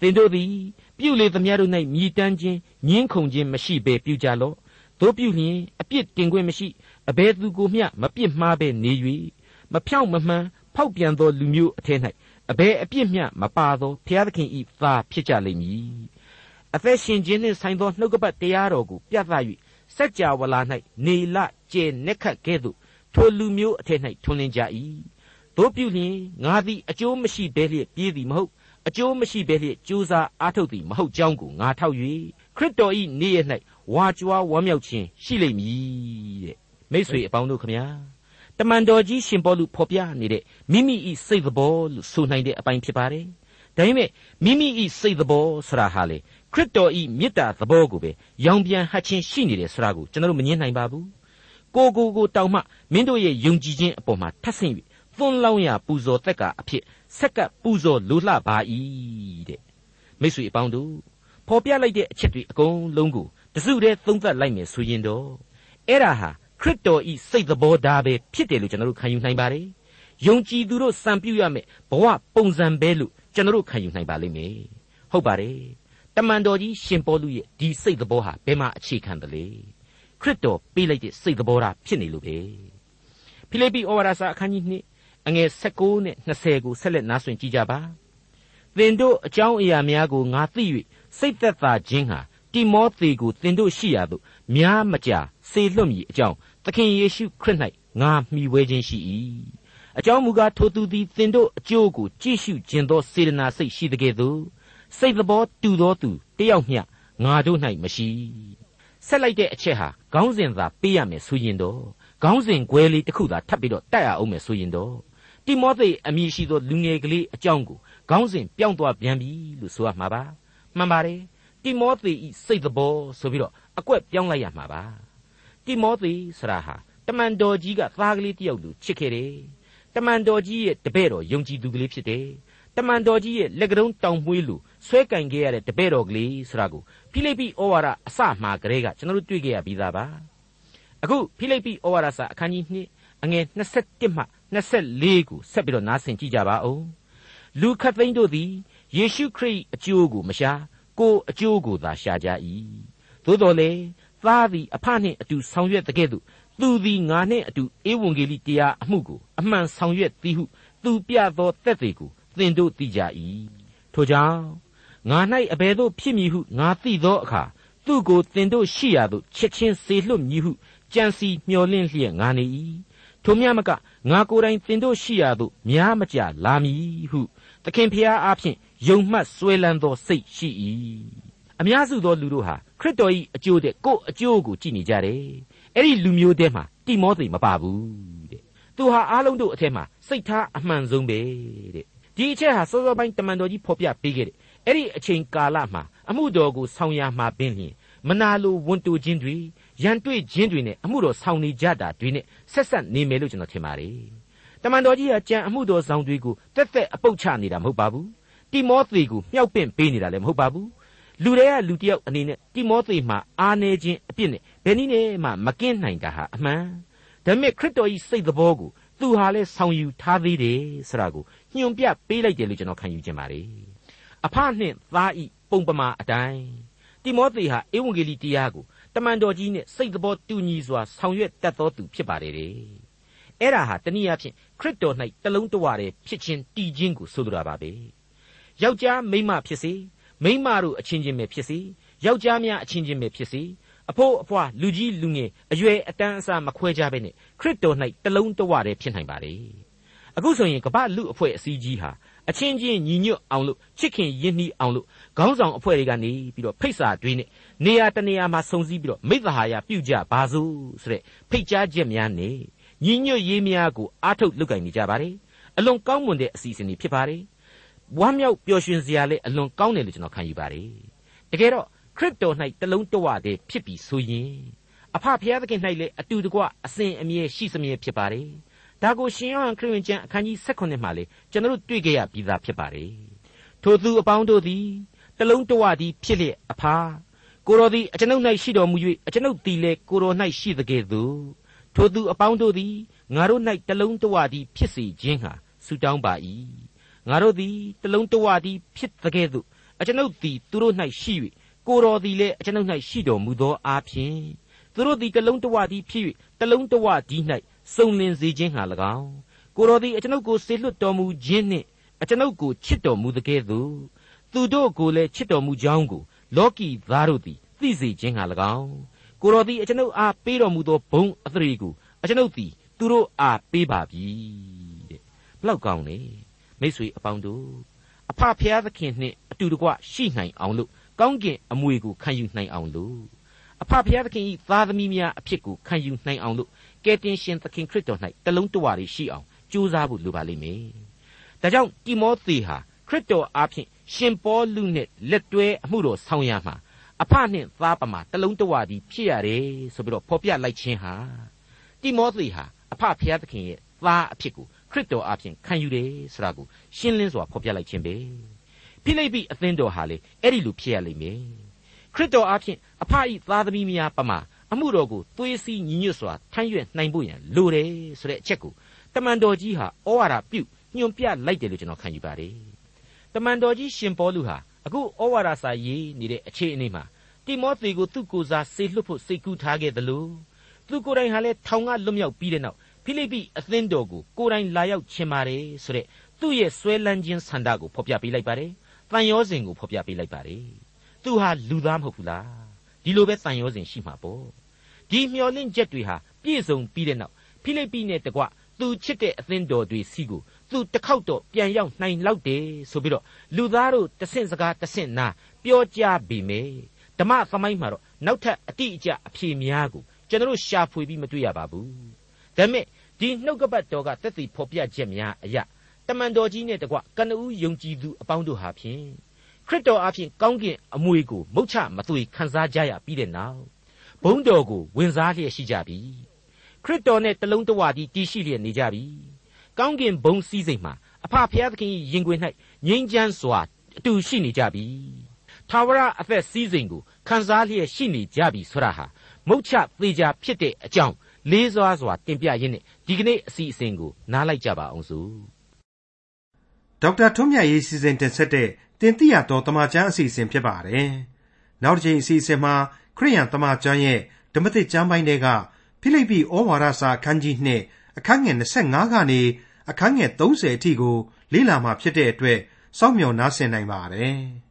သင်တို့သည်ပြုလေသမျှတို့၌မြည်တမ်းခြင်းညှင်းခုန်ခြင်းမရှိဘဲပြုကြလော့တို့ပြုလျင်အပြစ်တင်ခွင့်မရှိအဘယ်သူကိုမျှမပြစ်မှားဘဲနေ၍မဖြောင့်မမှန်ဖောက်ပြန်သောလူမျိုးအထက်၌အဘယ်အပြစ်မျှမပါသောဘုရားသခင်ဤသားဖြစ်ကြလိမ့်မည်အသက်ရှင်ခြင်းနှင့်ဆိုင်သောနှုတ်ကပတ်တရားတော်ကိုပြသ၍ စัจ java လာ၌နေလကျဲနက်ခတ်ကဲ့သို့ထိုလူမျိုးအထက်၌ထွန်းလင်းကြ၏တို့ပြုလျင်ငါသည်အကျိုးမရှိဘဲလျက်ပြေးသည်မဟုတ်အကျိုးမရှိဘဲလျက်ကြိုးစားအားထုတ်သည်မဟုတ်ကြောင်းကိုငါထောက်၍ခရစ်တော်၏နေ့ရက်၌ဝါကြွားဝမ်းမြောက်ခြင်းရှိလိမ့်မည်တဲ့မိษွေအပေါင်းတို့ခမညာတမန်တော်ကြီးရှင်ပေါလုဖော်ပြနေတဲ့မိမိဤစိတ်သဘောလို့ဆိုနိုင်တဲ့အပိုင်းဖြစ်ပါတယ်ဒါပေမဲ့မိမိဤစိတ်သဘောဆိုတာဟာလေ ခရစ်တော်ဤမေတ္တာသဘောကိုပဲရောင်ပြန်ဟတ်ခြင်းရှိနေတယ်ဆိုတာကိုကျွန်တော်တို့မငြင်းနိုင်ပါဘူးကိုကိုကိုတောင်မှမင်းတို့ရဲ့ယုံကြည်ခြင်းအပေါ်မှာထပ်ဆင့်၍သွန်လောင်းရာပူဇော်သက်ကအဖြစ်ဆက်ကပ်ပူဇော်လိုလှပါ၏တဲ့မိတ်ဆွေအပေါင်းတို့ဖော်ပြလိုက်တဲ့အချက်တွေအကုန်လုံးကိုတစုတည်းသုံးသပ်လိုက်မယ်ဆိုရင်တော့အဲ့ဒါဟာခရစ်တော်ဤစိတ်သဘောထားပဲဖြစ်တယ်လို့ကျွန်တော်တို့ခံယူနိုင်ပါတယ်ယုံကြည်သူတို့စံပြုရမယ်ဘဝပုံစံပဲလို့ကျွန်တော်တို့ခံယူနိုင်ပါလိမ့်မယ်ဟုတ်ပါတယ် တမန်တော်ကြီးရှင်ပေါလုရဲ့ဒီစိတ်သဘောဟာဘယ်မှာအခြေခံတယ်လဲခရစ်တော်ပေးလိုက်တဲ့စိတ်သဘောထားဖြစ်နေလို့ပဲဖိလိပ္ပိဩဝါဒစာအခန်းကြီး2အငယ်16နဲ့20ကိုဆက်လက်နားဆွင့်ကြည့်ကြပါသင်တို့အကြောင်းအရာများကိုငါသိ၍စိတ်သက်သာခြင်းဟာတိမောသေကိုသင်တို့ရှိရာသို့များမကြာစေလွတ်မည်အကြောင်းသခင်ယေရှုခရစ်၌ငါမှီဝဲခြင်းရှိ၏အကြောင်းမူကားထိုသူသည်သင်တို့အကျိုးကိုကြည့်ရှုခြင်းသောစေတနာစိတ်ရှိတဲ့ကဲ့သို့ စိတ်သဘောတူသောသူတယောက်မျှငါတို့၌မရှိဆက်လိုက်တဲ့အချက်ဟာခေါင်းစဉ်သာပေးရမယ်ဆိုရင်တော့ခေါင်းစဉ်ခွဲလေးတစ်ခုသာထပ်ပြီးတော့တက်ရအောင်မယ်ဆိုရင်တော့တိမောသေအမည်ရှိသောလူငယ်ကလေးအကြောင်းကိုခေါင်းစဉ်ပြောင်းသွားပြန်ပြီလို့ဆိုရမှာပါမှန်ပါတယ်တိမောသေဤစိတ်သဘောဆိုပြီးတော့အကွက်ပြောင်းလိုက်ရမှာပါတိမောသေဆရာဟာတမန်တော်ကြီးကသားကလေးတယောက်လိုချစ်ခဲ့တယ်တမန်တော်ကြီးရဲ့တပည့်တော်ယုံကြည်သူကလေးဖြစ်တယ် တမန်တော်ကြီးရဲ့လက်ကတုံးတောင်မွှေးလိုဆွဲကင်ခဲ့ရတဲ့တပည့်တော်ကလေးဆိုတာကိုဖိလိပ္ပိဩဝါဒအစမှာကလေးကကျွန်တော်တို့တွေ့ခဲ့ရပြီးသားပါအခုဖိလိပ္ပိဩဝါဒစာအခန်းကြီး2အငယ်21မှ24ကိုဆက်ပြီးတော့နားဆင်ကြည့်ကြပါဦးလူခတ်သိန်းတို့သည်ယေရှုခရစ်အကျိုးကိုမရှာကိုအကျိုးကိုသာရှာကြ၏သို့တော်လေသားသည်အဖနှင့်အတူဆောင်ရွက်တဲ့ကဲ့သို့သူသည်ငါနှင့်အတူဧဝံဂေလိတရားအမှုကိုအမှန်ဆောင်ရွက်သည်ဟုသူပြသောတက်တွေကို သင်တို့သိကြ၏ထို့ကြောင့်ငါ၌အဘယ်သို့ဖြစ်မည်ဟုငါသိသောအခါသူ့ကိုသင်တို့ရှိရာသို့ချက်ချင်းစေလွတ်မည်ဟုကြံစီမျှော်လင့်လျက်ငါနေ၏ထိုမြမကငါကိုယ်တိုင်သင်တို့ရှိရာသို့များမကြလာမည်ဟုသခင်ဖျားအားဖြင့်ယုံမှတ်ဆွဲလန်းသောစိတ်ရှိ၏အများစုသောလူတို့ဟာခရစ်တော်၏အကျိုးတဲ့ကိုယ်အကျိုးကိုကြည့်နေကြတယ်အဲ့ဒီလူမျိုးတဲမှာတိမောသေမပါဘူးတဲ့သူဟာအားလုံးတို့အထက်မှာစိတ်ထားအမှန်ဆုံးပဲတဲ့ ဒီအချက်ဟာစောစောပိုင်းတမန်တော်ကြီးဖော်ပြပေးခဲ့တယ်အဲ့ဒီအချိန်ကာလမှာအမှုတော်ကိုဆောင်ရမှာပင်လျင်မနာလိုဝန်တိုခြင်းတွေရန်တွေ့ခြင်းတွေနဲ့အမှုတော်ဆောင်နေကြတာတွေနဲ့ဆက်ဆက်နေမယ်လို့ကျွန်တော်ထင်ပါတယ်တမန်တော်ကြီးကကြံအမှုတော်ဆောင်တွေကိုတက်တက်အပုတ်ချနေတာမဟုတ်ပါဘူးတိမောသေကိုမြှောက်ပင့်ပေးနေတာလည်းမဟုတ်ပါဘူးလူတွေကလူတယောက်အနေနဲ့တိမောသေမှာအားနေခြင်းအပြစ်နဲ့ဘယ်နည်းနဲ့မှမကင်းနိုင်တာဟာအမှန်ဒါပေမဲ့ခရစ်တော်၏စိတ်သဘောကိုသူဟာလည်းဆောင်ယူထားသေးတယ်ဆိုတာကို ညွှန်ပြပေးလိုက်တယ်လို့ကျွန်တော်ခံယူခြင်းပါတယ်အဖနှင့်သားဤပုံပမာအတိုင်းတိမောသေဟာဧဝံဂေလိတရားကိုတမန်တော်ကြီးနဲ့စိတ်သဘောတူညီစွာဆောင်ရွက်တတ်သောသူဖြစ်ပါတယ်တဲ့အဲ့ဒါဟာတနည်းအားဖြင့်ခရစ်တော်၌တလုံးတဝတည်းဖြစ်ခြင်းတည်ခြင်းကိုဆိုလိုတာပါပဲယောက်ျားမိန်းမဖြစ်စေမိန်းမတို့အချင်းချင်းပဲဖြစ်စေယောက်ျားများအချင်းချင်းပဲဖြစ်စေအဖို့အဖွာလူကြီးလူငယ်အရွယ်အတန်းအစားမခွဲကြဘဲနဲ့ခရစ်တော်၌တလုံးတဝတည်းဖြစ်နိုင်ပါလေ အခုဆိုရင်ကမ္ဘာလူအဖွဲ့အစည်းကြီးဟာအချင်းချင်းညီညွတ်အောင်လို့ချစ်ခင်ရင်းနှီးအောင်လို့ခေါင်းဆောင်အဖွဲ့တွေကနေပြီးတော့ဖိတ်စာတွေနဲ့နေရာတနေရာမှာစုံစည်းပြီးတော့မိသဟာယပြုကြပါစို့ဆိုတဲ့ဖိတ်ကြားချက်များနဲ့ညီညွတ်ရေးများကိုအားထုတ်လုပ်ကင်နေကြပါတယ်အလွန်ကောင်းမွန်တဲ့အစီအစဉ်တွေဖြစ်ပါတယ်ဝမ်းမြောက်ပျော်ရွှင်စရာလည်းအလွန်ကောင်းတယ်လို့ကျွန်တော်ခံယူပါတယ်တကယ်တော့ခရစ်တော်၌တလုံးတဝတည်းဖြစ်ပြီးဆိုရင်အဖဖျားသခင်၌လည်းအတူတကွအစဉ်အမြဲရှိစမြဲဖြစ်ပါတယ် ဒါကိုရှင်ယောဟန်ခရစ်ဝင်ကျမ်းအခန်းကြီး16မှာလေကျွန်တော်တို့တွေ့ကြရပြီးသားဖြစ်ပါတယ်ထိုသူအပေါင်းတို့သည်တလုံးတဝသည်ဖြစ်လျက်အဖာကိုတော်သည်အကျွန်ုပ်၌ရှိတော်မူ၍အကျွန်ုပ်သည်လည်းကိုတော်၌ရှိသကဲ့သို့ထိုသူအပေါင်းတို့သည်ငါတို့၌တလုံးတဝသည်ဖြစ်စေခြင်းဟာဆုတောင်းပါ၏ငါတို့သည်တလုံးတဝသည်ဖြစ်သကဲ့သို့အကျွန်ုပ်သည်သူတို့၌ရှိ၍ကိုတော်သည်လည်းအကျွန်ုပ်၌ရှိတော်မူသောအားဖြင့်သူတို့သည်တလုံးတဝသည်ဖြစ်၍တလုံးတဝသည်၌ စုံလင်စေခြင်းဟာ၎င်းကိုတော်သည်အကျွန်ုပ်ကိုဆေလွတ်တော်မူခြင်းနှင့်အကျွန်ုပ်ကိုချစ်တော်မူသကဲ့သို့သူတို့ကိုလည်းချစ်တော်မူကြောင်းကိုလောကီသားတို့သည်သိစေခြင်းဟာ၎င်းကိုတော်သည်အကျွန်ုပ်အားပေးတော်မူသောဘုံအသရေကိုအကျွန်ုပ်သည်သူတို့အားပေးပါပြီတဲ့ဘလောက်ကောင်းလဲမိတ်ဆွေအပေါင်းတို့အဖဖျားသခင်နှင့်အတူတကွရှိနိုင်အောင်လို့ကောင်းကင်အမွေကိုခံယူနိုင်အောင်လို့အဖဖျားသခင်ဤသားသမီးများအဖြစ်ကိုခံယူနိုင်အောင်လို့ ကယ်တင်ရှင်သခင်ခရစ်တော်၌တလုံးတဝရရှိအောင်ကြိုးစားဖို့လိုပါလိမ့်မယ်ဒါကြောင့်တိမောသေဟာခရစ်တော်အားဖြင့်ရှင်ပေါလုနဲ့လက်တွဲအမှုတော်ဆောင်ရမှာအဖနှင့်သားပမာတလုံးတဝါဒီဖြစ်ရတယ်ဆိုပြီးတော့ဖော်ပြလိုက်ခြင်းဟာတိမောသေဟာအဖဖျားသခင်ရဲ့သားအဖြစ်ကိုခရစ်တော်အားဖြင့်ခံယူတယ်ဆိုတာကိုရှင်းလင်းစွာဖော်ပြလိုက်ခြင်းပဲဖိလိပ္ပိအသင်းတော်ဟာလေအဲ့ဒီလိုဖြစ်ရလိမ့်မယ်ခရစ်တော်အားဖြင့်အဖဤသားသမီးများပမာ အမှုတော်ကိုသွေးစည်းညီညွတ်စွာထမ်းရွက်နိုင်ဖို့ရန်လိုတယ်ဆိုတဲ့အချက်ကိုတမန်တော်ကြီးဟာဩဝါဒပြုညွှန်ပြလိုက်တယ်လို့ကျွန်တော်ခံယူပါတယ်တမန်တော်ကြီးရှင်ပေါလုဟာအခုဩဝါဒစာရေးနေတဲ့အခြေအနေမှာတိမောသေကိုသူ့ကိုယ်စားဆေလွတ်ဖို့စိတ်ကူးထားခဲ့သလိုသူကိုယ်တိုင်ဟာလည်းထောင်ကလွတ်မြောက်ပြီးတဲ့နောက်ဖိလိပ္ပိအသင်းတော်ကိုကိုယ်တိုင်လာရောက်ချင်ပါတယ်ဆိုတဲ့သူ့ရဲ့ဆွဲလန်းခြင်းဆန္ဒကိုဖော်ပြပေးလိုက်ပါတယ်။တန်ရောစဉ်ကိုဖော်ပြပေးလိုက်ပါတယ်။သူဟာလူသားမဟုတ်ဘူးလား။ ဒီလိုပဲတန်ရောစဉ်ရှိမှာပေါ့။ဒီမျော်လင့်ချက်တွေဟာပြည့်စုံပြီးတဲ့နောက်ဖိလိပ္ပိနဲ့တကွသူချစ်တဲ့အသင်းတော်တွေစီကိုသူတစ်ခေါက်တော့ပြန်ရောက်နိုင်လောက်တယ်ဆိုပြီးတော့လူသားတို့တဆင့်စကားတဆင့်နာပြောကြပြီမေဓမ္မသမိုင်းမှာတော့နောက်ထပ်အတိအကျအဖြေများကိုကျွန်တော်ရှာဖွေပြီးမတွေ့ရပါဘူးဒါပေမဲ့ဒီနှုတ်ကပတ်တော်ကတက်တည်ဖော်ပြချက်များအရာတမန်တော်ကြီးနဲ့တကွကနဦးယုံကြည်သူအပေါင်းတို့ဟာဖြင့် ခရစ်တော်အဖင်ကောင်းကင်အမွေကိုမုတ်ချမသွေခံစားကြရပြီးတဲ့နောက်ဘုန်းတော်ကိုဝင်စားလျက်ရှိကြပြီခရစ်တော်နဲ့တလုံးတဝတည်းတည်ရှိလျက်နေကြပြီကောင်းကင်ဘုံစည်းစိမ်မှာအဖဖျားသခင်ရင်ခွင်၌ငြိမ်းချမ်းစွာအတူရှိနေကြပြီထာဝရအသက်စည်းစိမ်ကိုခံစားလျက်ရှိနေကြပြီဆိုတာဟာမုတ်ချသေးကြဖြစ်တဲ့အကြောင်းလေးစွာစွာတင်ပြရင်းနဲ့ဒီကနေ့အစီအစဉ်ကိုနားလိုက်ကြပါအောင်စို့ဒေါက်တာထွန်းမြတ်ရေးစီစဉ်တင်ဆက်တဲ့ တင်ပြတော်တမချန်းအစီအစဉ်ဖြစ်ပါတယ်နောက်တစ်ချိန်အစီအစဉ်မှာခရိယန်တမချန်းရဲ့ဓမ္မသစ်ကျမ်းပိုင်းတွေကဖိလိပ္ပိဩဝါဒစာအခန်းကြီး2အခန်းငယ်25ကနေအခန်းငယ်30အထိကိုလေ့လာမှဖြစ်တဲ့အတွက်စောင့်မျှော်နားဆင်နိုင်ပါတယ်။